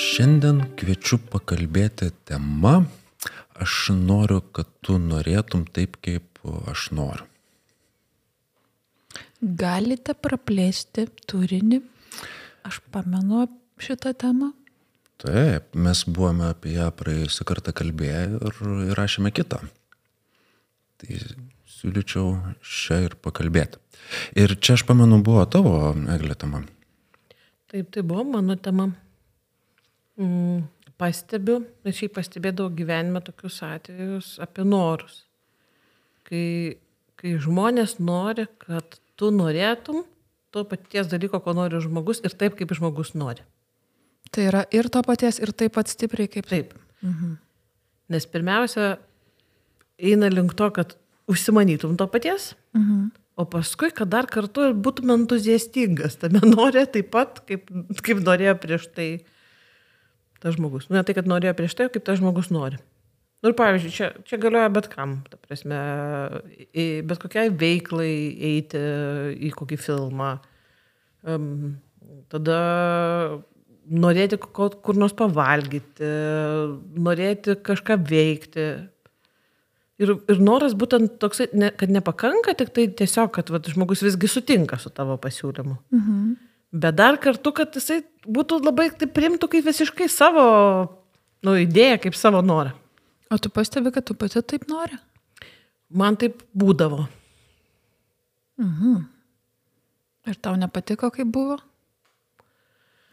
Šiandien kviečiu pakalbėti tema, aš noriu, kad tu norėtum taip, kaip aš noriu. Galite praplėsti turinį. Aš pamenu šitą temą. Taip, mes buvome apie ją praėjusią kartą kalbėję ir įrašėme kitą. Tai siūlyčiau šią ir pakalbėti. Ir čia aš pamenu buvo tavo, Eglė, tema. Taip, tai buvo mano tema. Mm, pastebiu, bet šiaip pastebėdavau gyvenime tokius atvejus apie norus. Kai, kai žmonės nori, kad tu norėtum to paties dalyko, ko nori žmogus ir taip, kaip žmogus nori. Tai yra ir to paties, ir taip pat stipriai kaip. Taip. Mhm. Nes pirmiausia, eina link to, kad užsimanytum to paties, mhm. o paskui, kad dar kartu būtum entuziastingas, tame norė taip pat, kaip, kaip norėjo prieš tai tas žmogus. Ne tai, kad norėjo prieš tai, kaip tas žmogus nori. Nu, ir pavyzdžiui, čia, čia galioja bet kam, ta prasme, bet kokiai veiklai eiti į kokį filmą. Um, tada norėti kur nors pavalgyti, norėti kažką veikti. Ir, ir noras būtent toksai, ne, kad nepakanka tik tai tiesiog, kad vat, žmogus visgi sutinka su tavo pasiūlymu. Mhm. Bet dar kartu, kad jisai būtų labai taip primtų kaip visiškai savo nu, idėją, kaip savo norą. O tu pastebi, kad tu pati taip nori? Man taip būdavo. Mhm. Ir tau nepatiko, kaip buvo?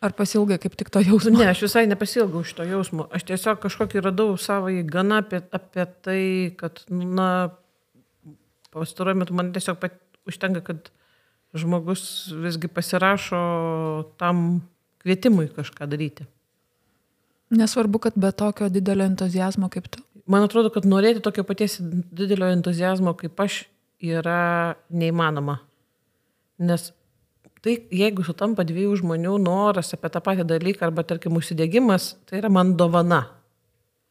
Ar pasilgai kaip tik to jausmo? Ne, aš visai nepasilgau šito jausmo. Aš tiesiog kažkokį radau savo įganą apie, apie tai, kad, na, pastaruoju metu man tiesiog pat, užtenka, kad žmogus visgi pasirašo tam kvietimui kažką daryti. Nesvarbu, kad be tokio didelio entuzijazmo kaip tu. Man atrodo, kad norėti tokio paties didelio entuzijazmo kaip aš yra neįmanoma. Nes tai, jeigu sutampa dviejų žmonių noras apie tą patį dalyką arba, tarkim, užsidėgymas, tai yra man dovana,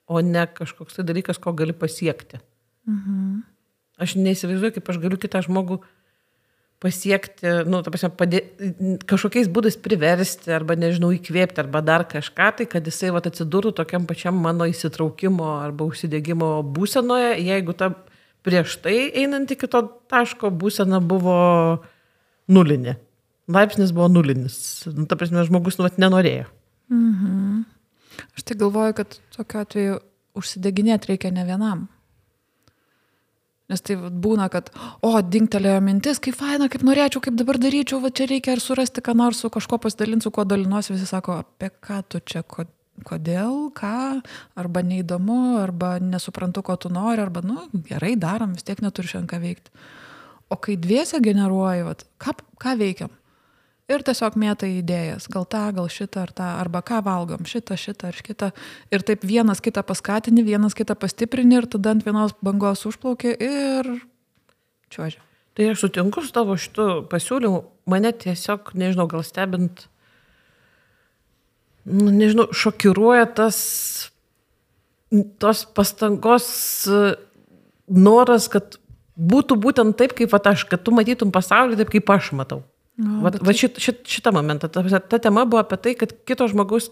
o ne kažkoks tai dalykas, ko gali pasiekti. Mhm. Aš neįsivaizduoju, kaip aš galiu kitą žmogų pasiekti, nu, ta prasme, padė, kažkokiais būdais priversti, arba, nežinau, įkvėpti, arba dar kažką, tai kad jisai vat, atsidurtų tokiam pačiam mano įsitraukimo arba užsidėgymo būsenoje, jeigu ta prieš tai einant iki to taško būsena buvo nulinė. Laipsnis buvo nulinis. Nu, ta prasme, žmogus, nu, vat, nenorėjo. Mhm. Aš tai galvoju, kad tokiu atveju užsideginėti reikia ne vienam. Nes tai būna, kad, o, dingtelėjo mintis, kaip faina, kaip norėčiau, kaip dabar daryčiau, va čia reikia ir surasti, ką nors su kažkuo pasidalinsiu, kuo dalinuosi, visi sako, apie ką tu čia, kodėl, ką, arba neįdomu, arba nesuprantu, ko tu nori, arba, nu, gerai, darom, vis tiek neturi šiandien ką veikti. O kai dviese generuoji, vat, ką, ką veikiam? Ir tiesiog mėtai idėjas, gal tą, gal šitą ar tą, arba ką valgom, šitą, šitą ar kitą. Ir taip vienas kitą paskatini, vienas kitą pastiprini ir tada ant vienos bangos užplauki ir čiuožia. Tai aš sutinku su tavo šitu pasiūlymu, mane tiesiog, nežinau, gal stebint, nu, nežinau, šokiruoja tas, tos pastangos noras, kad būtų būtent taip, kaip aš, kad tu matytum pasaulį taip, kaip aš matau. No, va, va šit, šit, šitą momentą. Ta, ta tema buvo apie tai, kad kito žmogus,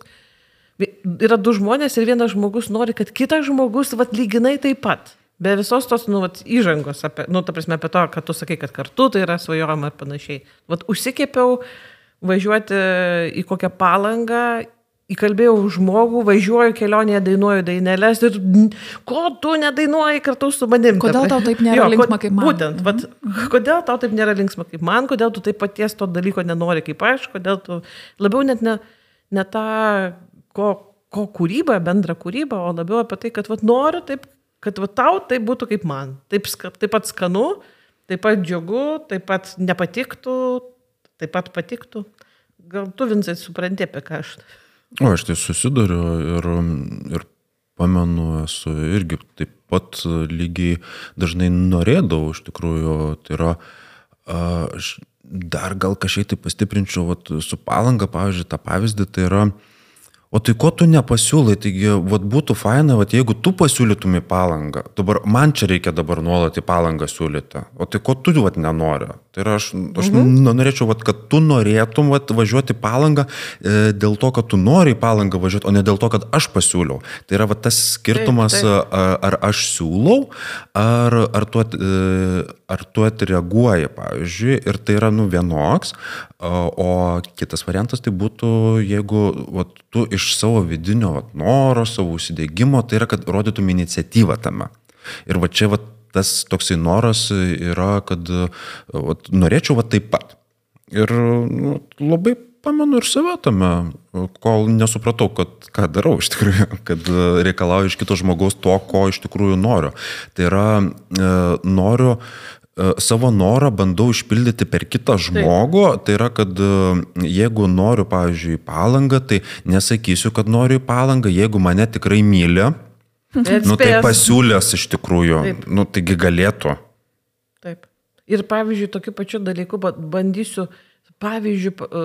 yra du žmonės ir vienas žmogus nori, kad kitas žmogus vat, lyginai taip pat. Be visos tos nu, vat, įžangos, apie, nu, ta prasme, apie to, kad tu sakai, kad kartu tai yra svajojama ir panašiai. Vat užsikėpiau važiuoti į kokią palangą įkalbėjau žmogų, važiuoju kelionėje, dainuoju dainelės ir ko tu nedainuoji kartu su manim. Kodėl tau taip nėra jo, linksma kaip man? Būtent, vat, mhm. kodėl tau taip nėra linksma kaip man, kodėl tu taip paties to dalyko nenori kaip aš, kodėl tu labiau net ne, ne tą, ko, ko kūryba, bendra kūryba, o labiau apie tai, kad vat, noriu taip, kad vat, tau tai būtų kaip man. Taip, taip pat skanu, taip pat džiugu, taip pat nepatiktų, taip pat patiktų. Gal tu, Vincai, supranti, apie ką aš. O aš tai susiduriu ir, ir pamenu, esu irgi taip pat lygiai dažnai norėdavau iš tikrųjų. Tai yra, aš dar gal kažkiek tai pastiprinčiau vat, su palanga, pavyzdžiui, tą pavyzdį, tai yra, O tai ko tu nepasiūlai, taigi vat, būtų faina, vat, jeigu tu pasiūlytum į palangą, dabar man čia reikia dabar nuolat į palangą siūlyti, o tai ko tu vat, nenori. Tai yra aš, aš mhm. norėčiau, vat, kad tu norėtum vat, važiuoti į palangą e, dėl to, kad tu nori į palangą važiuoti, o ne dėl to, kad aš pasiūliau. Tai yra vat, tas skirtumas, taip, taip. Ar, ar aš siūlau, ar, ar, tu, e, ar tu atreaguoji, pavyzdžiui, ir tai yra nu vienoks, O kitas variantas tai būtų, jeigu vat, tu iš savo vidinio vat, noro, savo užsidėgymo, tai yra, kad rodytum iniciatyvą tame. Ir va čia vat, tas toksai noras yra, kad vat, norėčiau vat taip pat. Ir nu, labai pamenu ir save tame, kol nesupratau, kad ką darau iš tikrųjų, kad reikalauju iš kito žmogaus to, ko iš tikrųjų noriu. Tai yra, e, noriu savo norą bandau išpildyti per kitą žmogų. Taip. Tai yra, kad e, jeigu noriu, pavyzdžiui, palangą, tai nesakysiu, kad noriu palangą, jeigu mane tikrai myli. Nu, tai pasiūlės iš tikrųjų, Taip. nu, taigi galėtų. Taip. Ir pavyzdžiui, tokiu pačiu dalyku bandysiu uh, pavyzdžiui, e,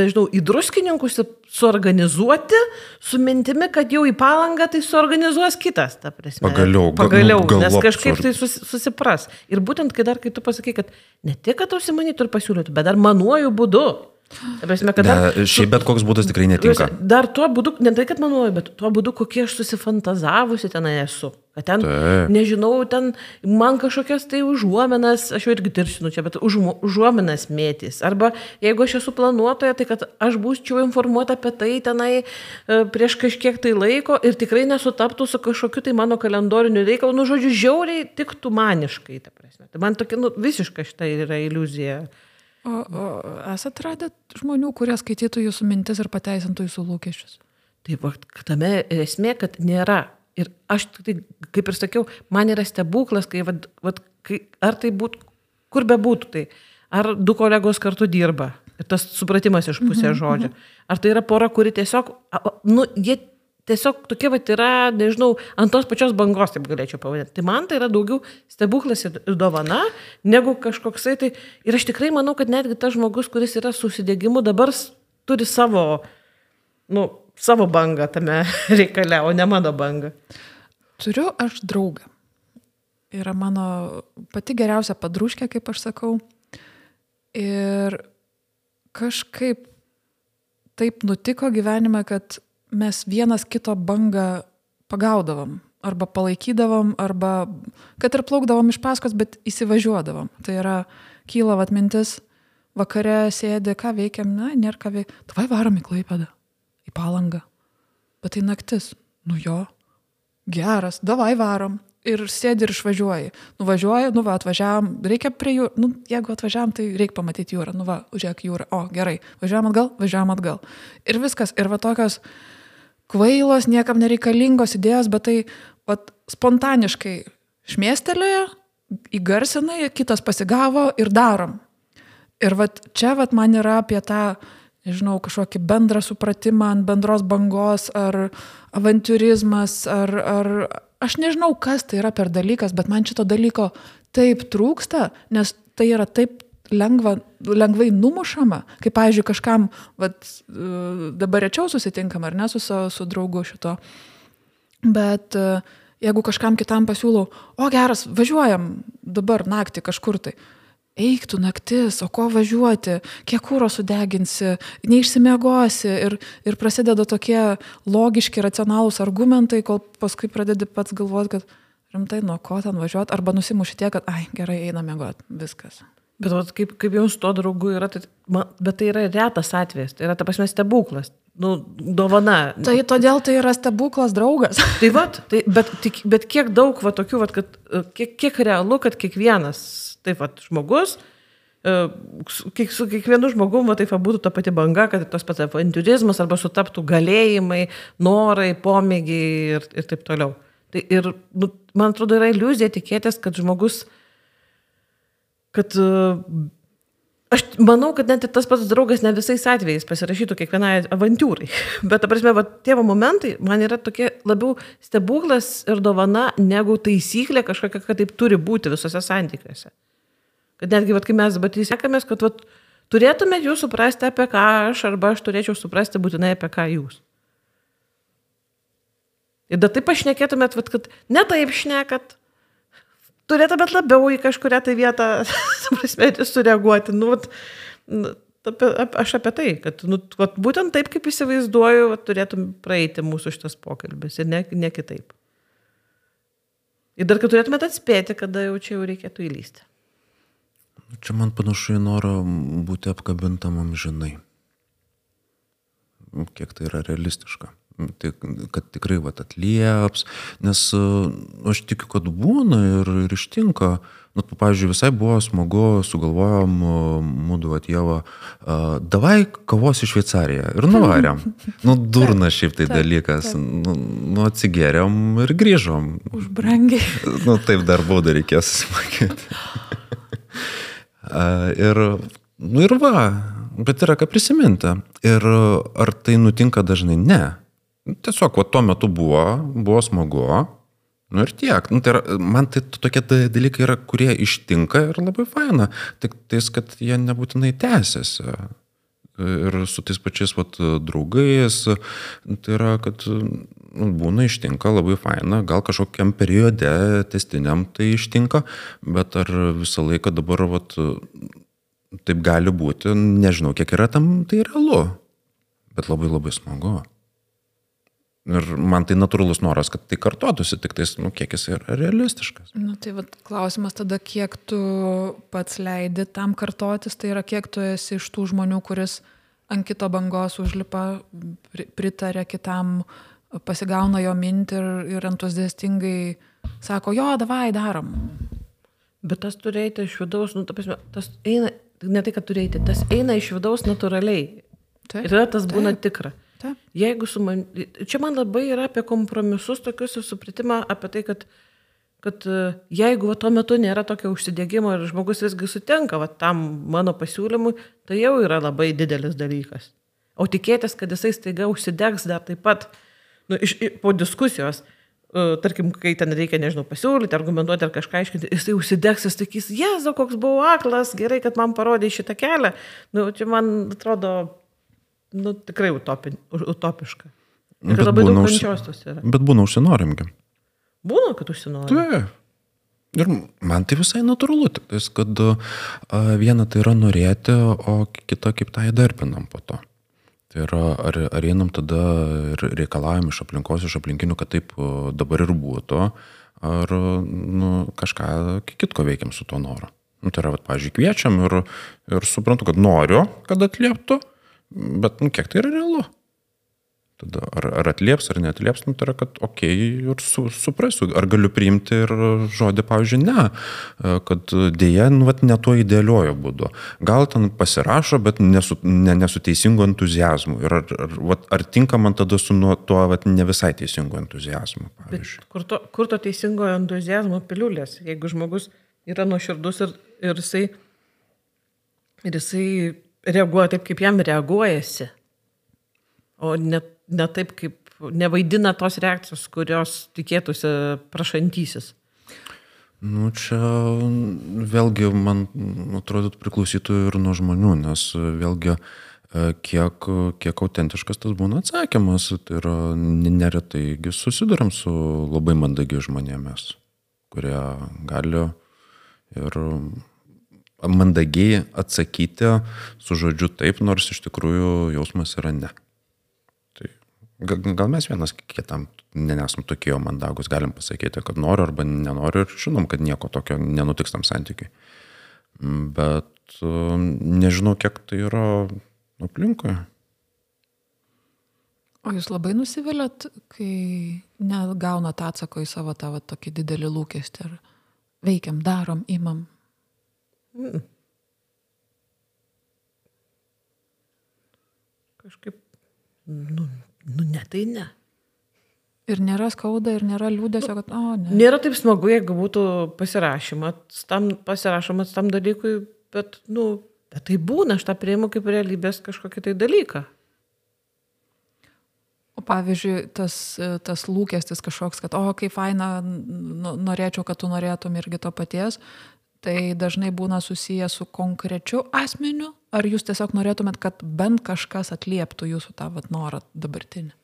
nežinau, į druskininkus suorganizuoti su mintimi, kad jau į palangą tai suorganizuos kitas, ta prasme. Pagaliau, pagaliau, nu, nes kažkaip tai sus, susipras. Ir būtent, kai dar, kai tu pasakai, kad ne tik, kad užsimanytų ir pasiūlytų, bet dar manuoju būdu. Prasme, ne, dar, šiaip bet koks būdas tikrai netinka. Dar tuo būdu, ne tai, kad manuoju, bet tuo būdu, kokie aš susifantazavusi tenai esu. Kad ten, Taip. nežinau, ten man kažkokias tai užuomenas, aš jau irgi tiršinu čia, bet už, užuomenas mėtys. Arba jeigu aš esu planuotoja, tai kad aš būčiau informuota apie tai tenai e, prieš kažkiek tai laiko ir tikrai nesutaptų su kažkokiu tai mano kalendoriniu reikalu. Nu, žodžiu, žiauriai tiktų maniškai. Tai man tokia, nu, visiška šitą yra iliuzija. O, o esate radę žmonių, kurie skaitytų jūsų mintis ir pateisintų jūsų lūkesčius? Taip, tame esmė, kad nėra. Ir aš, tai, kaip ir sakiau, man yra stebuklas, kai, vat, vat, kai ar tai būtų, kur be būtų, tai ar du kolegos kartu dirba. Ir tas supratimas iš pusės mhm, žodžio. Mhm. Ar tai yra pora, kuri tiesiog, nu, jie tiesiog tokia vat yra, nežinau, ant tos pačios bangos, taip galėčiau pavadinti. Tai man tai yra daugiau stebuklas ir dovana, negu kažkoksai tai. Ir aš tikrai manau, kad netgi tas žmogus, kuris yra susidėgymu, dabar turi savo, nu, savo bangą tame reikale, o ne mano bangą. Turiu aš draugą. Yra mano pati geriausia padrūškė, kaip aš sakau. Ir kažkaip taip nutiko gyvenime, kad mes vienas kito bangą pagaudavom. Arba palaikydavom, arba kad ir plaukdavom iš paskos, bet įsivažiuodavom. Tai yra, kyla vat mintis, vakare sėdė, ką veikiam, na, nėra ką veikti. Tavai varom į klaipadą, į palangą. Bet tai naktis. Nu jo, geras, davai varom ir sėdi ir išvažiuoji. Nuvažiuoji, nu va, atvažiavam, reikia prie jūros, nu, jeigu atvažiavam, tai reikia pamatyti jūrą, nu va, užėk jūrą, o gerai, važiavam atgal, važiavam atgal. Ir viskas, ir va tokios, kvailos, niekam nereikalingos idėjos, bet tai vat, spontaniškai šmėstelėjo, įgarsinai, kitas pasigavo ir darom. Ir vat, čia vat, man yra apie tą, nežinau, kažkokį bendrą supratimą ant bendros bangos, ar avantūrizmas, ar, ar aš nežinau, kas tai yra per dalykas, bet man šito dalyko taip trūksta, nes tai yra taip lengva, lengvai numušama, kaip, pavyzdžiui, kažkam, vat, e, dabar rečiau susitinkam ar ne su, su draugu šito, bet e, jeigu kažkam kitam pasiūlau, o geras, važiuojam dabar naktį kažkur tai, eiktų naktis, o ko važiuoti, kiek kūro sudeginsi, neišsimiegosi ir, ir prasideda tokie logiški, racionalūs argumentai, kol paskui pradedi pats galvoti, kad rimtai nuo ko ten važiuoti, arba nusimuši tiek, kad, ai, gerai, einame mėgoti, viskas. Bet vat, kaip, kaip jums to draugu yra, tai, man, bet tai yra retas atvejas, tai yra ta prasme stebuklas, nu, dovana. Tai todėl tai yra stebuklas draugas. tai vad, tai, bet, tik, bet kiek daug va, tokių, va, kad, kiek, kiek realu, kad kiekvienas, taip pat žmogus, e, kiek, su kiekvienu žmogumi taip būtų ta pati banga, kad tas pats avantūrizmas arba sutaptų galėjimai, norai, pomėgiai ir, ir taip toliau. Tai ir, nu, man atrodo, yra iliuzija tikėtis, kad žmogus kad e, aš manau, kad net ir tas pats draugas ne visais atvejais pasirašytų kiekvienai avantūrai. Bet, ta prasme, va, tėvo momentai man yra tokie labiau stebuklas ir dovana negu taisyklė kažkokia, kad taip turi būti visose santykiuose. Kad netgi, va, kai mes dabar įsiekamės, kad va, turėtumėte jūs suprasti, apie ką aš, arba aš turėčiau suprasti būtinai, apie ką jūs. Ir dar taip pašnekėtumėt, vat, kad ne taip šnekat, turėtumėt labiau į kažkuria tai vietą, prasme, sureaguoti. Nu, vat, nu, apie, ap, aš apie tai, kad nu, vat, būtent taip, kaip įsivaizduoju, vat, turėtum praeiti mūsų šitas pokalbis ir ne, ne kitaip. Ir dar, kad turėtumėt atspėti, kada jau čia jau reikėtų įlysti. Čia man panašu į norą būti apkabintam amžinai. Kiek tai yra realistiška. Tai, kad tikrai vat, atlieps, nes aš tikiu, kad būna ir, ir ištinka. Nu, pavyzdžiui, visai buvo smagu, sugalvojom, mūdu atjavo, uh, davai kavos į Šveicariją ir nuvarėm. Nu, durna šiaip tai dalykas. Nu, nu, atsigeriam ir grįžom. Už brangiai. Nu, taip dar baudą reikės susimokėti. uh, ir, nu ir va, bet yra ką prisiminti. Ir ar tai nutinka dažnai? Ne. Tiesiog, va, tuo metu buvo, buvo smagu. Nu ir tiek. Nu, tai yra, man tai tokie dalykai yra, kurie ištinka ir labai faina. Tik tais, kad jie nebūtinai tęsiasi. Ir su tais pačiais vat, draugais. Tai yra, kad nu, būna ištinka labai faina. Gal kažkokiam periode testiniam tai ištinka. Bet ar visą laiką dabar vat, taip gali būti, nežinau, kiek yra tam tai realu. Bet labai labai smagu. Ir man tai natūralus noras, kad tai kartotųsi, tik tais, nu, kiek jis yra realistiškas. Nu, tai vat, klausimas tada, kiek tu pats leidi tam kartotis, tai yra kiek tu esi iš tų žmonių, kuris ant kito bangos užlipa, pritarė kitam, pasigauna jo mintį ir, ir entuziastingai sako, jo, davai, darom. Bet tas turėti iš vidaus, nu, ta prasme, tas eina, ne tai, kad turėti, tas eina iš vidaus natūraliai. Taip, ir tada tas taip. būna tikra. Taip. Jeigu su man, čia man labai yra apie kompromisus, tokius ir supratimą apie tai, kad, kad e, jeigu va, tuo metu nėra tokio užsidėgymo ir žmogus visgi sutinka va, tam mano pasiūlymui, tai jau yra labai didelis dalykas. O tikėtis, kad jisai staiga užsidegs dar taip pat nu, iš, po diskusijos, e, tarkim, kai ten reikia, nežinau, pasiūlyti, argumentuoti ar kažką aiškinti, jisai užsidegs, jis sakys, Jėzau, koks buvau aklas, gerai, kad man parodė šitą kelią. Nu, čia man atrodo, nu, tikrai utopin, utopiška. Ir Bet labai daug kančios tos yra. Bet būna užsinorimgi. Būna, kad užsinori. Taip. Ir man tai visai natūralu, tik tais, kad a, viena tai yra norėti, o kita kaip tą įdarbinam po to. Tai yra, ar, ar einam tada ir reikalavim iš aplinkos, iš aplinkinių, kad taip dabar ir būtų, ar nu, kažką kitko veikiam su tuo noru. Nu, tai yra, vat, pavyzdžiui, kviečiam ir, ir suprantu, kad noriu, kad atlieptų, bet nu, kiek tai yra realu. Tada ar, ar atlieps, ar neatlieps, nu, tai yra, kad okei, okay, ir su, suprasiu, ar galiu priimti ir žodį, pavyzdžiui, ne, E, kad dėja, nu, vat, ne tuo idealiuoju būdu. Gal ten pasirašo, bet nesu, ne, nesu teisingu entuzijazmu. Ir ar, ar, vat, ar tinka man tada su nuo tuo vat, ne visai teisingu entuzijazmu, Bet pavyzdžiui. kur to, kur to teisingo entuzijazmo piliulės, jeigu žmogus yra nuoširdus ir, ir, jisai, ir jisai reaguoja taip, kaip jam reaguojasi, o ne, ne taip, kaip nevaidina tos reakcijos, kurios tikėtųsi prašantysis. Nu, čia vėlgi, man atrodo, priklausytų ir nuo žmonių, nes vėlgi, e, kiek, kiek autentiškas tas būna atsakymas, tai yra neretai susidurėm su labai mandagiai žmonėmis, kurie gali ir mandagiai atsakyti su žodžiu taip, nors iš tikrųjų jausmas yra ne. Tai gal, mes vienas kitam ne- nesam tokie mandagus, galim pasakyti, kad noriu arba nenoriu ir žinom, kad nieko tokio nenutiks tam santykiui. Mm, Bet e, nežinau, kiek tai yra aplinkui. O jūs labai nusivylėt, kai negaunat atsako į savo tą va, tokį didelį lūkestį. Ar veikiam, darom, imam. Kažkaip, nu, nu ne tai ne. Ir nėra skauda, ir nėra liūdėsio, kad, o, ne. Nėra taip smagu, jeigu būtų pasirašymas tam, pasirašomas tam dalykui, bet, nu, bet tai būna, aš tą prieimu kaip realybės kažkokį tai dalyką. O pavyzdžiui, tas, tas lūkestis kažkoks, kad, o, kaip faina, norėčiau, kad tu norėtum irgi to paties, tai dažnai būna susiję su konkrečiu asmeniu, ar jūs tiesiog norėtumėt, kad bent kažkas atlieptų jūsų tą vat, norą dabartinį?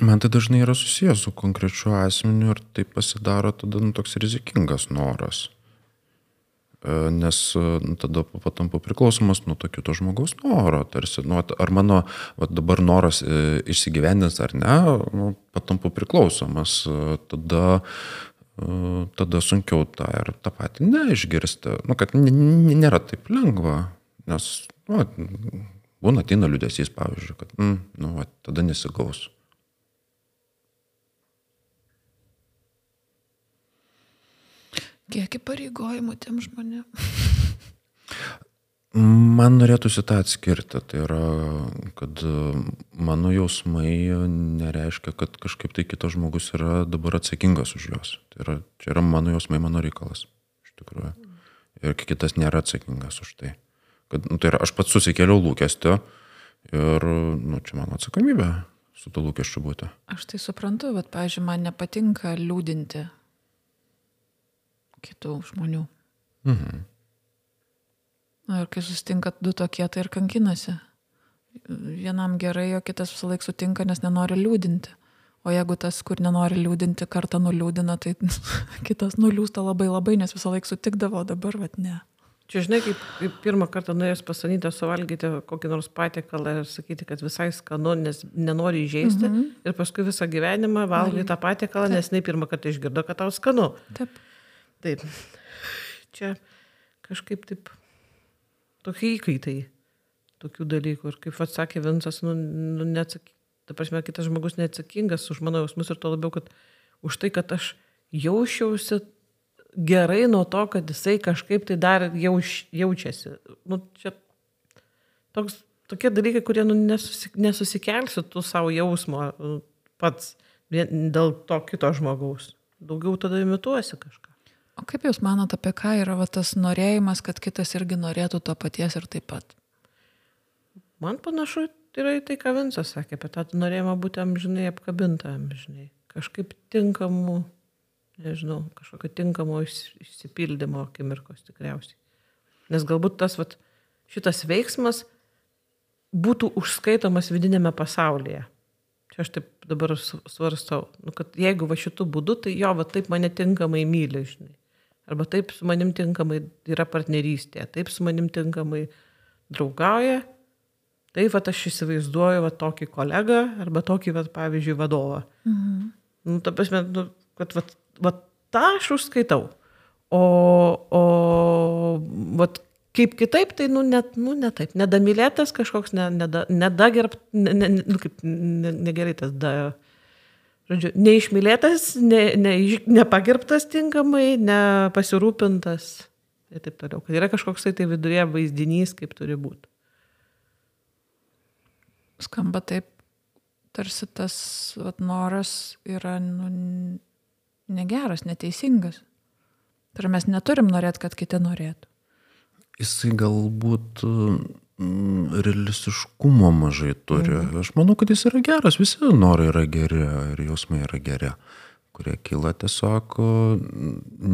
Man tai dažnai yra susijęs su konkrečiu asmeniu ir tai pasidaro tada nu, toks rizikingas noras. E, Nes nu, tada patampa priklausomas nuo to kito žmogaus noro. Tarsi, nu, ar mano vat, dabar noras e, išsigyvendins ar ne, nu, patampa priklausomas. Tada, tada sunkiau tą ir tą patį neišgirsti. Nu, kad nėra taip lengva. Nes nu, būna ateina liūdėsys, pavyzdžiui, kad mm, nu, vat, tada nesigaus. Kiek įpareigojimų tiem žmonėm. Man norėtųsi tą atskirti. Tai yra, kad e, mano jausmai nereiškia, kad kažkaip tai kitas žmogus yra dabar atsakingas už juos. Tai yra, čia yra mano jausmai, mano reikalas. Iš tikrųjų. Ir kitas nėra atsakingas už tai. Kad, nu, tai yra, aš pats susikėliau lūkestį ir nu, čia mano atsakomybė su to lūkesčiu būti. Aš tai suprantu, bet, pavyzdžiui, man nepatinka liūdinti kitų žmonių. Mhm. Na ir kai susitinka du tokie, tai ir kankinasi. Vienam gerai, o kitas visą laiką sutinka, nes nenori liūdinti. O jeigu tas, kur nenori liūdinti, kartą nuliūdina, tai kitas nuliūsta labai labai, nes visą laiką sutikdavo, dabar vad ne. Čia žinai, kaip, kaip pirmą kartą nuėjęs pasanytę suvalgyti kokį nors patiekalą ir sakyti, kad visai skanu, nes nenori įžeisti. Mm -hmm. Ir paskui visą gyvenimą valgai tą patiekalą, nes ne pirmą kartą išgirdo, kad tau skanu. Taip. Taip. Čia kažkaip taip tokie įkaitai tokių dalykų. Ir kaip atsakė Vinsas, nu, nu neatsaky... Ta prasme, kitas žmogus neatsakingas už mano jausmus ir to labiau, kad už tai, kad aš jausčiausi gerai nuo to, kad jisai kažkaip tai dar jauč, jaučiasi. Nu, čia toks, tokie dalykai, kurie nu, nesusi, nesusikelsi tu savo jausmo nu, pats dėl to kito žmogaus. Daugiau tada imituosi kažką. O kaip Jūs manot, apie ką yra va, tas norėjimas, kad kitas irgi norėtų to paties ir taip pat? Man panašu, yra į tai, ką Vinsas sakė, apie tą norėjimą būti amžinai apkabinta, amžinai. Kažkaip tinkamų, nežinau, kažkokio tinkamo išs- išsipildymo akimirkos tikriausiai. Nes galbūt tas, vat, šitas veiksmas būtų užskaitomas vidinėme pasaulyje. Čia aš taip dabar svarstau, nu, kad jeigu va šitų būdų, tai jo, va taip mane tinkamai myli, žinai. Arba taip su manim tinkamai yra partnerystė, taip su manim tinkamai draugauja, taip va aš įsivaizduoju va tokį kolegą arba tokį, va, pavyzdžiui, vadovą. Mhm. Nu, ta prasme, nu, kad va, va tą aš užskaitau. O, o va, kaip kitaip, tai, nu, net, nu, ne taip. Nedamylėtas kažkoks, ne, neda, nedagerb, ne, ne, nu, kaip, ne, negerai tas da. Žodžiu, neišmylėtas, ne, ne, nepagerbtas tinkamai, nepasirūpintas ir taip toliau. Kad yra kažkoks tai, vidurėje vaizdinys, kaip turi būti. Skamba taip, tarsi tas vat, noras yra nu, negeras, neteisingas. Tai mes neturim norėti, kad kiti norėtų. Jisai galbūt realistiškumo mažai turi. Mhm. Aš manau, kad jis yra geras, visi norai yra geri ir jausmai yra geri, kurie kyla tiesiog,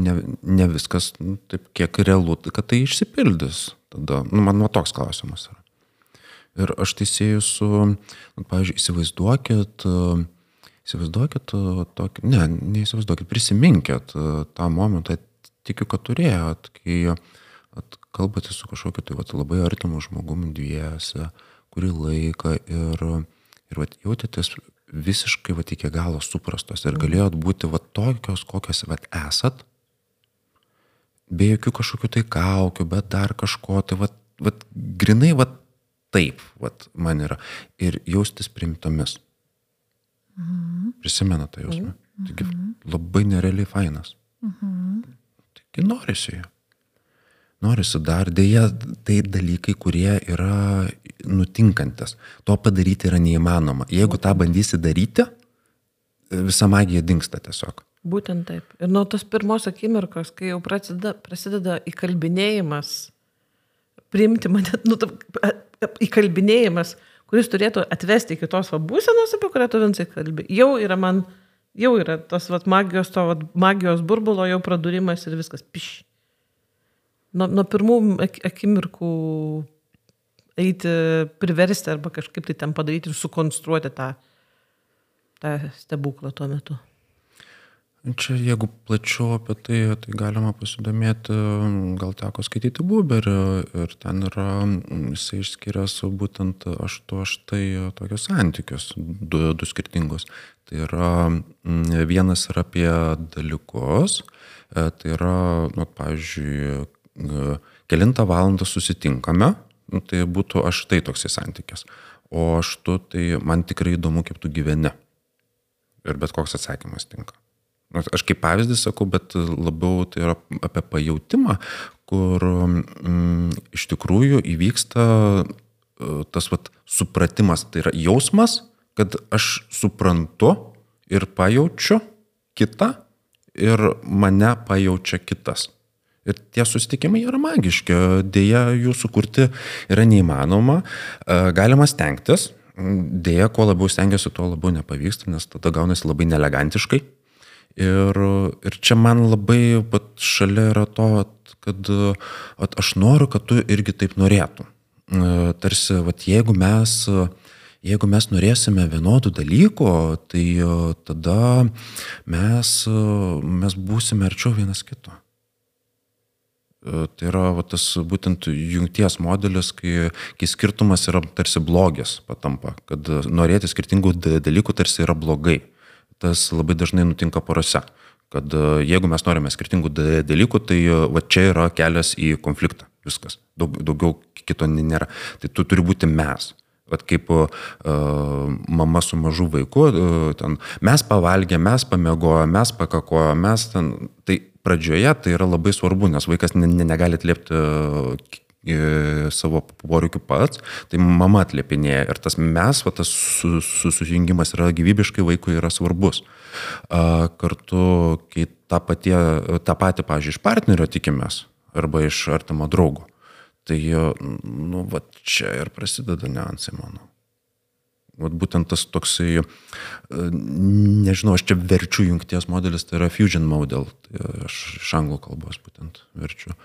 ne, ne viskas nu, taip kiek realu, kad tai išsipildys. Tada, nu, man nuo toks klausimas yra. Ir aš tai sieju su, nu, pavyzdžiui, įsivaizduokit, įsivaizduokit tokį, ne, neįsivaizduokit, prisiminkit tą momentą, tikiu, kad turėjot, kai at, kalbate su kažkokiu tai vat, labai artimu žmogumi dviese, kurį laiką ir, ir vat, jautėtės visiškai vat, iki galo suprastos ir galėjot būti vat, tokios, kokios vat, esat, be jokių kažkokių tai kaukių, bet dar kažko, tai vat, vat, grinai vat, taip vat, man yra. Ir jaustis primtomis. Mhm. Prisimena tą jausmą. Taigi labai nerealiai fainas. Mhm. Taigi norisi jo. Norisi dar, dėja, tai dalykai, kurie yra nutinkantis. To padaryti yra neįmanoma. Jeigu tą bandysi daryti, visa magija dinksta tiesiog. Būtent taip. Ir nuo tos pirmos akimirkos, kai jau prasideda, prasideda įkalbinėjimas, priimti mane, nu, įkalbinėjimas, kuris turėtų atvesti iki tos va būsenos, apie kurią tu vinsai kalbi, jau yra man, jau yra tas va magijos, to va magijos burbulo jau pradūrimas ir viskas, piš. Nuo, nuo pirmų ak- akimirkų eiti, priversti arba kažkaip tai ten padaryti ir sukonstruoti tą, tą stebuklą tuo metu? Čia jeigu plačiau apie tai, tai galima pasidomėti, gal teko skaityti Buberį ir ten yra, jisai išskyręs būtent aštu štai tokius santykius, du, du skirtingus. Tai yra, vienas yra apie dalykus, e, tai yra, nu, pavyzdžiui, kelintą valandą susitinkame, nu, tai būtų aš tai toksai santykis. O aš tu, tai man tikrai įdomu, kaip tu gyveni. Ir bet koks atsakymas tinka. Aš kaip pavyzdį sakau, bet labiau tai yra apie pajūtimą, kur mm, iš tikrųjų įvyksta e, tas vat, supratimas, tai yra jausmas, kad aš suprantu ir pajaučiu kitą ir mane pajaučia kitas. Ir tie susitikimai yra magiški, dėja jų sukurti yra neįmanoma, e, galima stengtis, dėja, kuo labiau stengiasi, tuo labiau nepavyksta, nes tada gaunasi labai nelegantiškai Ir, ir čia man labai pat šalia yra to, kad at, aš noriu, kad tu irgi taip norėtum. E, tarsi, vat, jeigu, mes, jeigu mes norėsime vienodų dalykų, tai e, tada mes, mes būsime arčiau vienas kito. E, tai yra va, tas būtent jungties modelis, kai, kai skirtumas yra tarsi blogis patampa, kad norėti skirtingų dalykų tarsi yra blogai tas labai dažnai nutinka porose. Kad e, jeigu mes norime skirtingų dalykų, tai e, va čia yra kelias į konfliktą. Viskas. Daug, daugiau kito nėra. Tai tu turi būti mes. Vat kaip uh, mama su mažu vaiku, uh, ten, mes pavalgė, mes pamiegojo, mes pakakojo, mes ten. Tai pradžioje tai yra labai svarbu, nes vaikas ne, ne, negali atliepti uh, savo poreikių pats, tai mama atliepinėja ir tas mes, va, tas susijungimas yra gyvybiškai vaikui yra svarbus. Kartu, kai tą, patie, tą patį, pažiūrėjau, iš partnerio tikimės arba iš artimo draugo, tai, nu, va, čia ir prasideda niuansai, manau. Vat būtent tas toksai, nežinau, aš čia verčiu jungties modelis, tai yra fusion model, tai aš iš anglų kalbos būtent verčiu.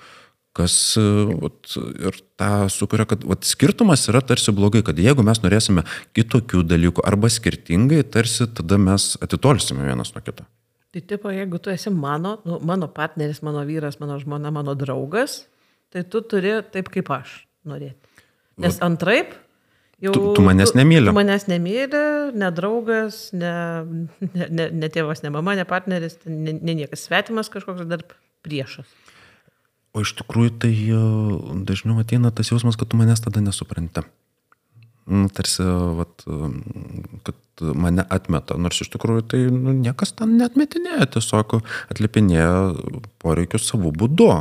Kas vat, ir tą sukuria, kad vat, skirtumas yra tarsi blogai, kad jeigu mes norėsime kitokių dalykų arba skirtingai, tarsi tada mes atitolsime vienas nuo kito. Tai tipo, jeigu tu esi mano, nu, mano partneris, mano vyras, mano žmona, mano draugas, tai tu turi taip kaip aš norėti. Nes antraip jau... Tu, tu manęs nemyli. Tu manęs nemyli, ne draugas, ne, ne, ne, ne tėvas, ne mama, ne partneris, ne, ne niekas svetimas kažkoks dar priešas. O iš tikrųjų tai e, dažniau ateina tas jausmas, kad tu manęs tada nesupranti. Nu, tarsi, vat, e, kad mane atmeta, nors iš tikrųjų tai nu, niekas ten netmetinėja, tiesiog atliepinėja poreikius savo būdu.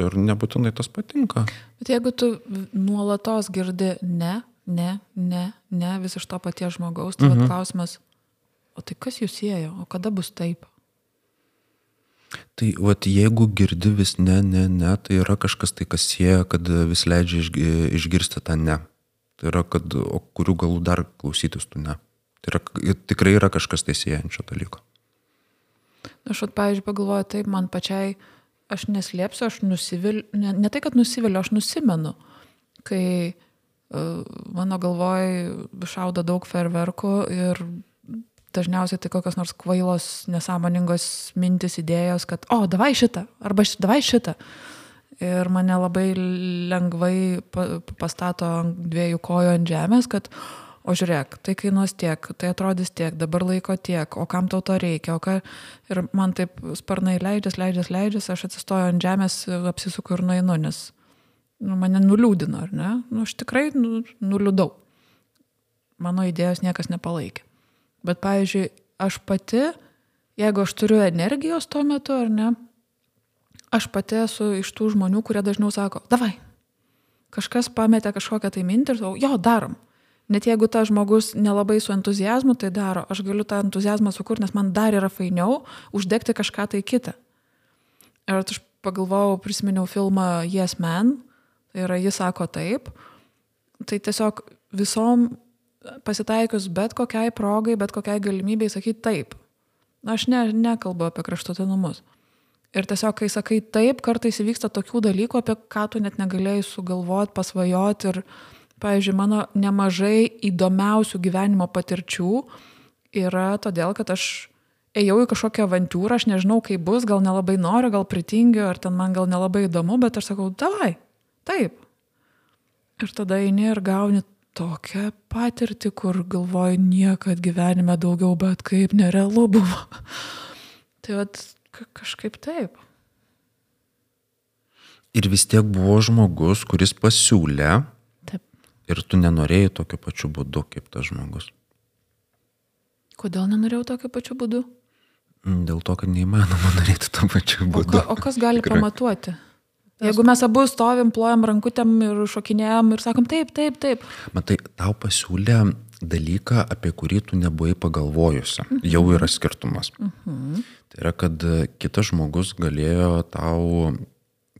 Ir nebūtinai tas patinka. Bet jeigu tu nuolatos girdi ne, ne, ne, ne, vis iš to paties žmogaus, tai mhm. klausimas, o tai kas jūs siejo, o kada bus taip? Tai vat, jeigu girdi vis ne, ne, ne, tai yra kažkas tai, kas sieja, kad vis leidžia išgirsti tą ne. Tai yra, kad, o kurių galų dar klausytis tu ne. Tai yra, tikrai yra kažkas tai siejančio dalyko. Aš, at, pavyzdžiui, pagalvoju, taip, man pačiai, aš neslėpsiu, aš nusiviliu, ne, ne tai, kad nusiviliu, aš nusimenu, kai uh, mano galvoj šauda daug ferverkų ir dažniausiai tai kokios nors kvailos, nesąmoningos mintis, idėjos, kad, o, davai šitą, arba davai šitą. Ir mane labai lengvai pastato ant dviejų kojų ant žemės, kad, o žiūrėk, tai kainuos tiek, tai atrodys tiek, dabar laiko tiek, o kam tau to reikia, o ką... Ir man taip sparnai leidžias, leidžias, leidžias, aš atsistoju ant žemės, apsisuku ir nueinu, nes nu, mane nuliūdino, ar ne? Nu, aš tikrai nu, nuliūdau. Mano idėjos niekas nepalaikė. Bet, pavyzdžiui, aš pati, jeigu aš turiu energijos tuo metu, ar ne, aš pati esu iš tų žmonių, kurie dažniau sako, davai, kažkas pametė kažkokią tai mintį ir sakau, jo, darom. Net jeigu tas žmogus nelabai su entuzijazmu tai daro, aš galiu tą entuzijazmą sukurti, nes man dar yra fainiau uždegti kažką tai kitą. Ir aš pagalvojau, prisiminiau filmą Yes Man, tai yra jis sako taip, tai tiesiog visom pasitaikius bet kokiai progai, bet kokiai galimybei sakyti taip. Aš ne, nekalbu apie kraštutinumus. Ir tiesiog, kai sakai taip, kartais įvyksta tokių dalykų, apie ką tu net negalėjai sugalvoti, pasvajoti. Ir, pavyzdžiui, mano nemažai įdomiausių gyvenimo patirčių yra todėl, kad aš ėjau į kažkokią avantūrą, aš nežinau, kaip bus, gal nelabai noriu, gal pritingiu, ar ten man gal nelabai įdomu, bet aš sakau, davai, taip. Ir tada eini ir gauni tokią patirtį, kur galvoju, niekad gyvenime daugiau, bet kaip nerealu buvo. tai vad kažkaip taip. Ir vis tiek buvo žmogus, kuris pasiūlė. Taip. Ir tu nenorėjai tokiu pačiu būdu kaip tas žmogus. Kodėl nenorėjau tokiu pačiu būdu? Dėl to, kad neįmanoma daryti tą pačiu O, būdu. ka, o kas gali Tikrai. pamatuoti? Jeigu mes abu stovim, plojam rankutėm ir šokinėjom ir sakom taip, taip, taip. Matai, tau pasiūlė dalyką, apie kurį tu nebuvai pagalvojusi. Mhm. Jau yra skirtumas. Mhm. Tai yra, kad kitas žmogus galėjo tau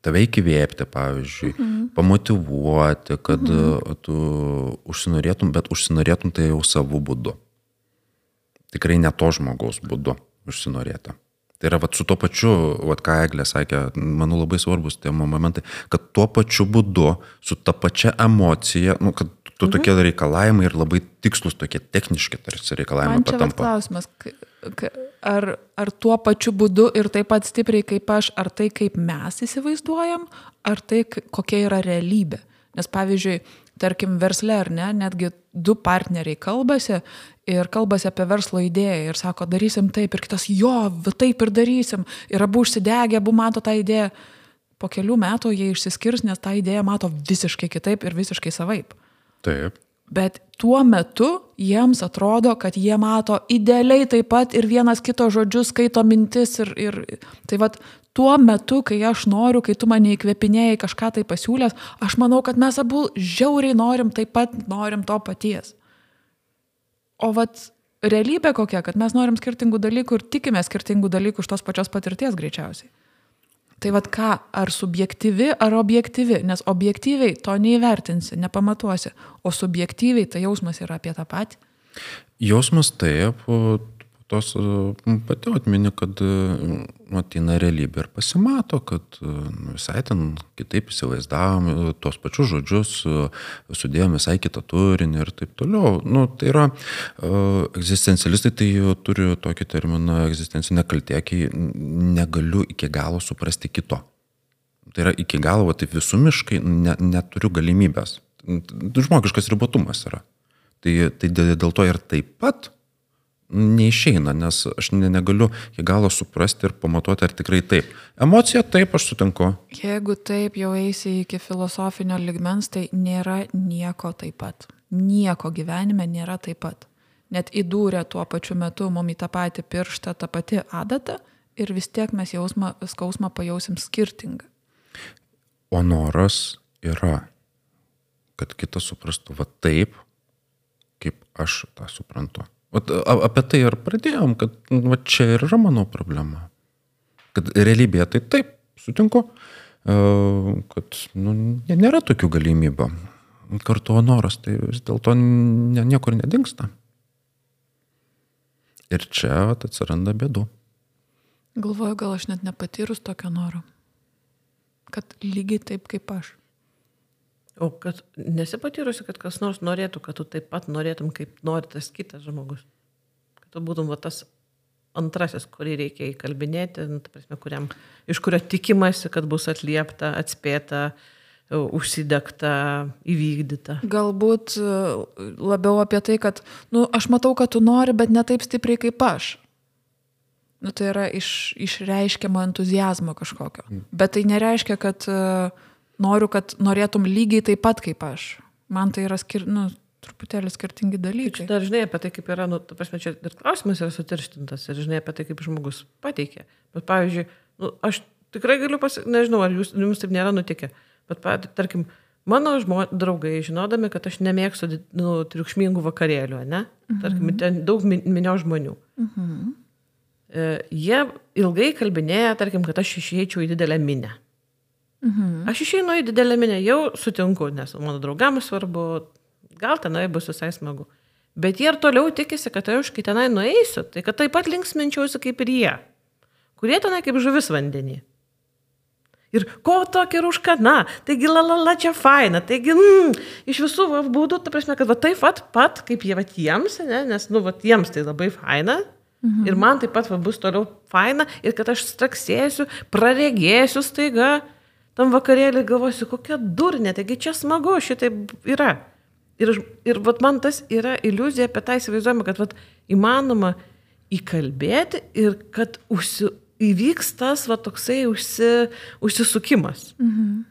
tave įkvėpti, pavyzdžiui, mhm. pamotivuoti, kad mhm. tu užsinorėtum, bet užsinorėtum tai jau savo būdu. Tikrai ne to žmogaus būdu užsinorėta. Tai yra vat, su tuo pačiu, vat, ką Eglė sakė, manau labai svarbus tie momentai, kad tuo pačiu būdu, su ta pačia emocija, nu, kad tu mhm. tokie reikalavimai ir labai tikslus, tokie techniški tarsi reikalavimai Man patampa. klausimas, ar, ar tuo pačiu būdu ir taip pat stipriai kaip aš, ar tai kaip mes įsivaizduojam, ar tai kokia yra realybė. Nes pavyzdžiui, tarkim, versle ar ne, netgi du partneriai kalbasi ir kalbasi apie verslo idėją ir sako, darysim taip ir kitas, jo, taip ir darysim. Ir abu užsidegę, abu mato tą idėją. Po kelių metų jie išsiskirs, nes tą idėją mato visiškai kitaip ir visiškai savaip. Taip. Bet tuo metu jiems atrodo, kad jie mato idealiai taip pat ir vienas kito žodžius skaito mintis. Ir, ir, tai vad, tuo metu, kai aš noriu, kai tu mane įkvepinėjai kažką tai pasiūlęs, aš manau, kad mes abu žiauriai norim taip pat, norim to paties. O vat realybė kokia, kad mes norim skirtingų dalykų ir tikime skirtingų dalykų iš tos pačios patirties greičiausiai. Tai vad ką, ar subjektyvi, ar objektyvi, nes objektyviai to neįvertinsi, nepamatuosi, o subjektyviai tai jausmas yra apie tą patį. Jausmas taip, tos pati atmini, kad ateina realybė ir pasimato, kad nu, visai ten kitaip įsivaizdavom, tuos pačius žodžius, sudėjom visai kitą turinį ir taip toliau. Nu, tai yra, egzistencialistai tai turi tokį terminą egzistencinė kaltė, kai negaliu iki galo suprasti kito. Tai yra iki galo, va, taip visumiškai ne, neturiu galimybės. Žmogiškas ribotumas yra. Tai, tai dėl to ir taip pat neišeina, nes aš negaliu iki galo suprasti ir pamatuoti, ar tikrai taip. Emocija taip, aš sutinku. Jeigu taip jau eisi iki filosofinio ligmens, tai nėra nieko taip pat. Nieko gyvenime nėra taip pat. Net įdūrė tuo pačiu metu mum į tą patį pirštą, tą patį adatą ir vis tiek mes jausmą, skausmą pajausim skirtingą. O noras yra, kad kitas suprastų va taip, kaip aš tą suprantu. Vat, apie tai ir pradėjom, kad va, čia ir yra mano problema. Kad realybėje tai taip, sutinku, e, kad nu, nėra tokių galimybių. Kartu noras tai vis dėlto niekur nedingsta. Ir čia vat, atsiranda bėdų. Galvoju, gal aš net nepatyrus tokio noro. Kad lygiai taip kaip aš. O kad nesipatyrusi, kad kas nors norėtų, kad tu taip pat norėtum, kaip nori tas kitas žmogus. Kad tu būtum va, tas antrasis, kurį reikia įkalbinėti, nu, prasme, kuriam, iš kurio tikimasi, kad bus atliepta, atspėta, e, užsidegta, įvykdyta. Galbūt e, labiau apie tai, kad, nu, aš matau, kad tu nori, bet ne taip stipriai kaip aš. Nu, tai yra iš, išreiškiama entuzijazmo kažkokio. Mm. Bet tai nereiškia, kad uh, noriu, kad norėtum lygiai taip pat kaip aš. Man tai yra skir, nu, truputėlį skirtingi dalykai. Čia dar žinai apie tai, kaip yra, nu, ta prasme, čia ir klausimas yra sutirštintas, ir žinai apie tai, kaip žmogus pateikė. Bet pavyzdžiui, nu, aš tikrai galiu pasakyti, nežinau, ar jūs, jums taip nėra nutikę, bet, tarkim, mano žmo, draugai, žinodami, kad aš nemėgstu nu, triukšmingų vakarėlių, ne? Tarkim, mhm. ten daug minio žmonių. Mhm. E, jie ilgai kalbinėja, tarkim, kad aš išeičiau į didelę minę. Mhm. Aš išeinu į didelę minę, jau sutinku, nes mano draugams svarbu, gal tenai bus visai smagu. Bet jie ir toliau tikisi, kad aš kai tenai nueisiu, tai kad taip pat linksminčiausi kaip ir jie, kurie tenai kaip žuvis vandenį. Ir ko tokia ruškana, taigi la la la čia faina, taigi mm, iš visų va, būdų, ta prasme, kad va taip pat, pat kaip jie va jiems, ne, nes, nu, va jiems tai labai faina. Mhm. Ir man taip pat va, bus toliau faina ir kad aš straksėsiu, praregėsiu staiga tam vakarėlį, galvosiu, kokia durnė, taigi čia smagu, šitai yra. Ir, ir vat, man tas yra iliuzija apie tą įsivaizduojamą, kad vat, įmanoma įkalbėti ir kad užsi, įvyks tas va toksai užsi, užsisukimas. Mhm.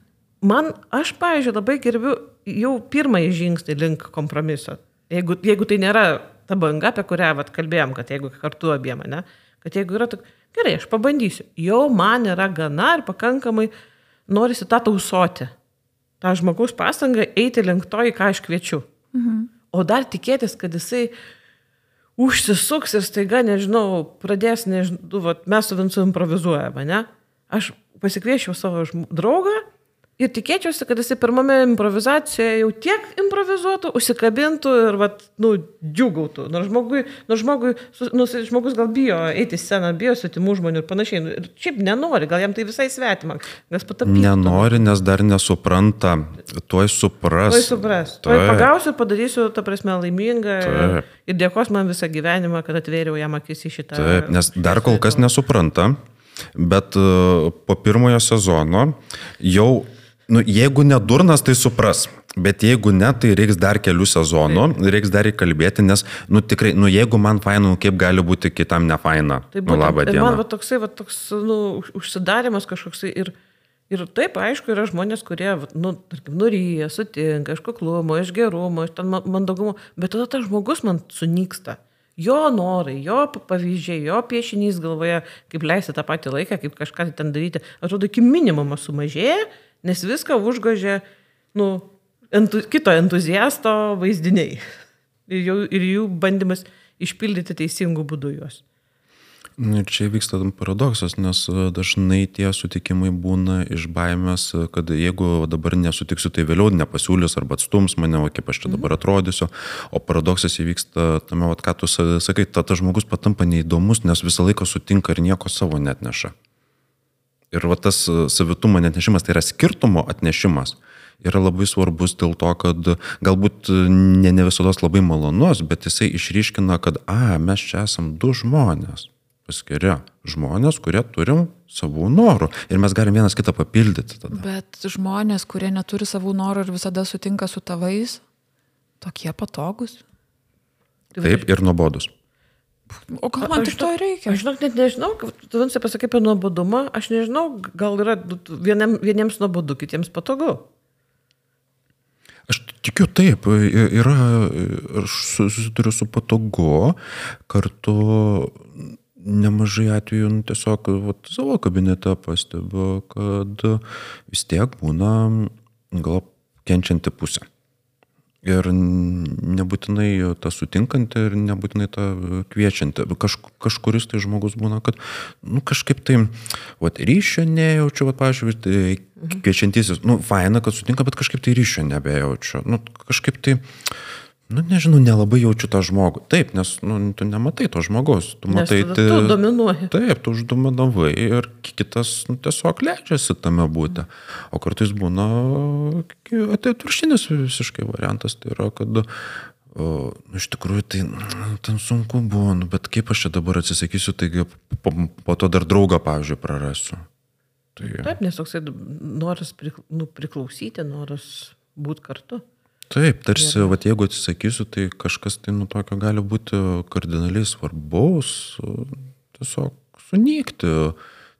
Man, aš, pavyzdžiui, labai gerbiu jau pirmąjį žingsnį link kompromiso. Jeigu, jeigu tai nėra ta banga, apie kurią vat, kalbėjom, kad jeigu kartu abiem, ne, kad jeigu yra tik, gerai, aš pabandysiu, jau man yra gana ir pakankamai norisi tą tausoti, tą žmogaus pastangą eiti link to, į ką aš kviečiu. Mhm. O dar tikėtis, kad jisai užsisuks ir staiga, nežinau, pradės, nežinau, vat, mes su Vincu improvizuojame, ne? Aš pasikviečiau savo draugą ir tikėčiausi, kad jisai pirmame improvizacijoje jau tiek improvizuotų, užsikabintų ir, vat, nu, džiugautų. Nors žmogui, nors žmogui, nu, žmogus gal bijo eiti į sceną, bijo svetimų žmonių ir panašiai. Nu, ir šiaip nenori, gal jam tai visai svetima. Nenori, nes dar nesupranta, tuoj supras. Tuoj supras. Tuoj pagausiu, padarysiu, ta prasme, laimingą. Taip. Ir dėkos man visą gyvenimą, kad atvėriau jam akis į šitą. Taip, nes dar kol kas nesupranta. Bet uh, po pirmojo sezono jau nu, jeigu nedurnas, tai supras. Bet jeigu ne, tai reiks dar kelių sezonų, Taip. reiks dar įkalbėti, nes, nu tikrai, nu jeigu man faina, nu, kaip gali būti kitam ne faina. Taip, nu, labą dieną. Man va, toksai, va, toks, nu, užsidarimas kažkoks ir, ir taip, aišku, yra žmonės, kurie, nu, tarkim, nuryja, sutinka, iš kuklumo, iš gerumo, iš ten mandagumo, bet tada tas žmogus man sunyksta. Jo norai, jo pavyzdžiai, jo piešinys galvoje, kaip leisti tą patį laiką, kaip kažką ten daryti, atrodo, iki minimumo sumažėja nes viską užgožė nu, entu, kito entuziasto vaizdiniai ir, jau, ir jų bandymas išpildyti teisingų būdų juos. Ir čia vyksta paradoksas, nes e, dažnai tie sutikimai būna iš baimės, e, kad jeigu dabar nesutiksiu, tai vėliau nepasiūlys arba atstums mane, o kaip aš čia dabar atrodysiu. O paradoksas įvyksta tame, vat, ką tu sakai, ta, ta žmogus patampa neįdomus, nes visą laiką sutinka ir nieko savo net neša. Ir va tas e, savitumo atnešimas, tai yra skirtumo atnešimas, yra labai svarbus dėl to, kad galbūt e, ne, ne visada labai malonus, bet jisai išryškina, kad, a, mes čia esam du žmonės, paskiria žmonės, kurie turim savų norų ir mes galim vienas kitą papildyti tada. Bet žmonės, kurie neturi savų norų ir visada sutinka su tavais, tokie patogus. Taip ir nuobodus. O gal man tik to reikia? Aš žinok, net nežinau, tu Vinsai pasakai apie nuobodumą, aš nežinau, gal yra vieniem, vieniems nuobodu, kitiems patogu. Aš tikiu taip, yra, aš susiduriu su patogu, kartu nemažai atvejų nu, tiesiog vat, savo kabinete pastebiu, kad vis tiek būna gal kenčianti pusė. Ir nebūtinai ta sutinkanti ir nebūtinai ta kviečianti. Kaž, kažkuris tai žmogus būna, kad nu, kažkaip tai, vat, ryšio nejaučiu, vat, pavyzdžiui, tai kviečiantysis, nu, faina, kad sutinka, bet kažkaip tai ryšio nebejaučiu. Nu, kažkaip tai, nu, nežinau, nelabai jaučiu tą žmogų. Taip, nes, nu, tu nematai to žmogaus. Tu nes matai, tai... Tu dominuoji. Taip, tu uždominavai ir kitas nu, tiesiog leidžiasi tame būti. O kartais būna atvirkštinis visiškai variantas. Tai yra, kad O, nu, iš tikrųjų, tai nu, ten sunku buvo, nu, bet kaip aš čia dabar atsisakysiu, taigi po, po to dar draugą, pavyzdžiui, prarasiu. Tai... Taip, nes toksai noras nu, priklausyti, noras būti kartu. Taip, tarsi, ir... vat, jeigu atsisakysiu, tai kažkas tai nu tokio gali būti kardinaliai svarbaus, tiesiog sunykti.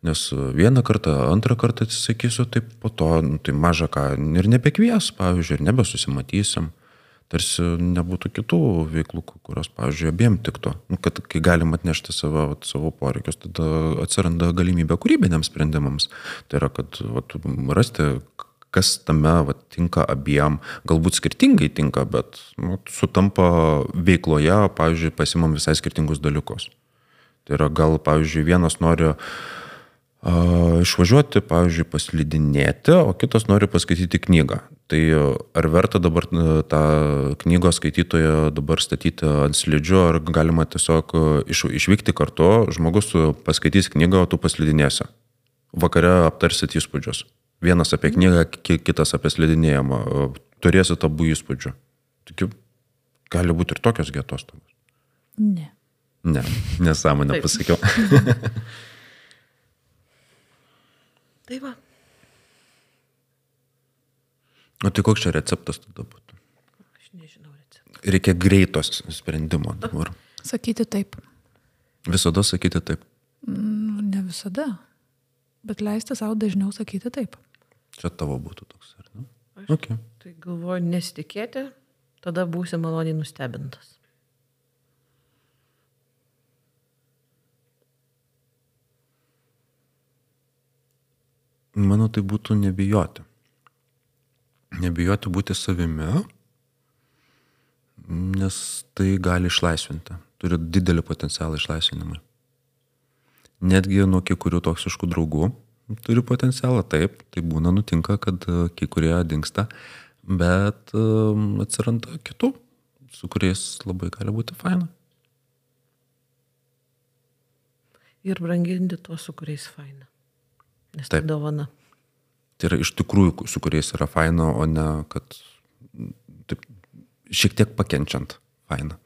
Nes vieną kartą, antrą kartą atsisakysiu, tai po to, nu, tai maža ką, ir nebekvies, pavyzdžiui, ir nebesusimatysim. Tarsi nebūtų kitų veiklų, kurios, pavyzdžiui, abiem tiktų. Nu, kad kai galim atnešti savo, vat, savo poreikius, tada atsiranda galimybė kūrybiniams sprendimams. Tai yra, kad vat, rasti kas tame va, tinka abiem, galbūt skirtingai tinka, bet nu, sutampa veikloje, pavyzdžiui, pasimam visai skirtingus dalykus. Tai yra gal, pavyzdžiui, vienas nori išvažiuoti, pavyzdžiui, paslidinėti, o kitas nori paskaityti knygą. Tai ar verta dabar tą knygos skaitytoją dabar statyti ant slidžių, ar galima tiesiog iš, išvykti kartu, žmogus paskaitys knygą, o tu paslidinėsi. Vakare aptarsit įspūdžius. Vienas apie knygą, ki- kitas apie slidinėjimą. Turėsit abu įspūdžių. Tikiu, gali būti ir tokios atostogos. Ne. Ne, nesąmonę pasakiau. Tai va. O tai koks čia receptas tada būtų? Aš nežinau receptą. Reikia greitos sprendimo dabar. Sakyti taip. Visada sakyti taip. Nu, ne visada. Bet leisti savo dažniau sakyti taip. Čia tavo būtų toks, ar ne? Aš- Okay. Tai galvoju, nesitikėti, tada būsi maloniai nustebintas. Manau, tai būtų nebijoti. Nebijoti būti savimi, nes tai gali išlaisvinti. Turi didelį potencialą išlaisvinimui. Netgi nuo kurių toksiškų draugų turi potencialą, taip, tai būna nutinka, kad e, kai kurie dinksta, bet e, atsiranda kitų, su kuriais labai gali būti faina. Ir branginti tuos, su kuriais faina. Nes tai dovana. Tai yra iš tikrųjų, su kuriais yra faina, o ne kad taip, šiek tiek pakenčiant faina.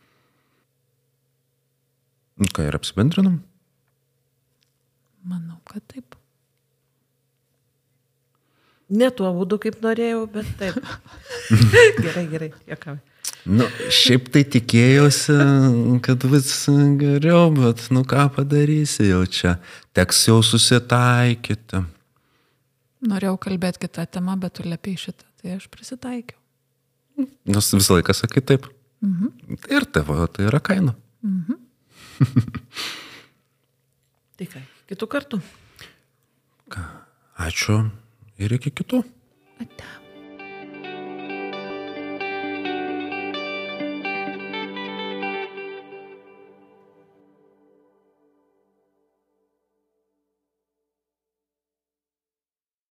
Nu Ką ir apsibendrinam? Manau, kad taip. Ne tuo būdu, kaip norėjau, bet taip. gerai, gerai, jokau. Nu, šiaip tai tikėjausi, kad vis geriau, bet nu ką padarysi jau čia. Teks jau susitaikyti. Norėjau kalbėti kitą temą, bet tu liepiai šitą. Tai aš prisitaikiau. Nes visą laiką sakai taip. Mhm. Ir tavo, tai yra kaina. Tai ką, kitų kartų? Ačiū ir iki kitų. Ate.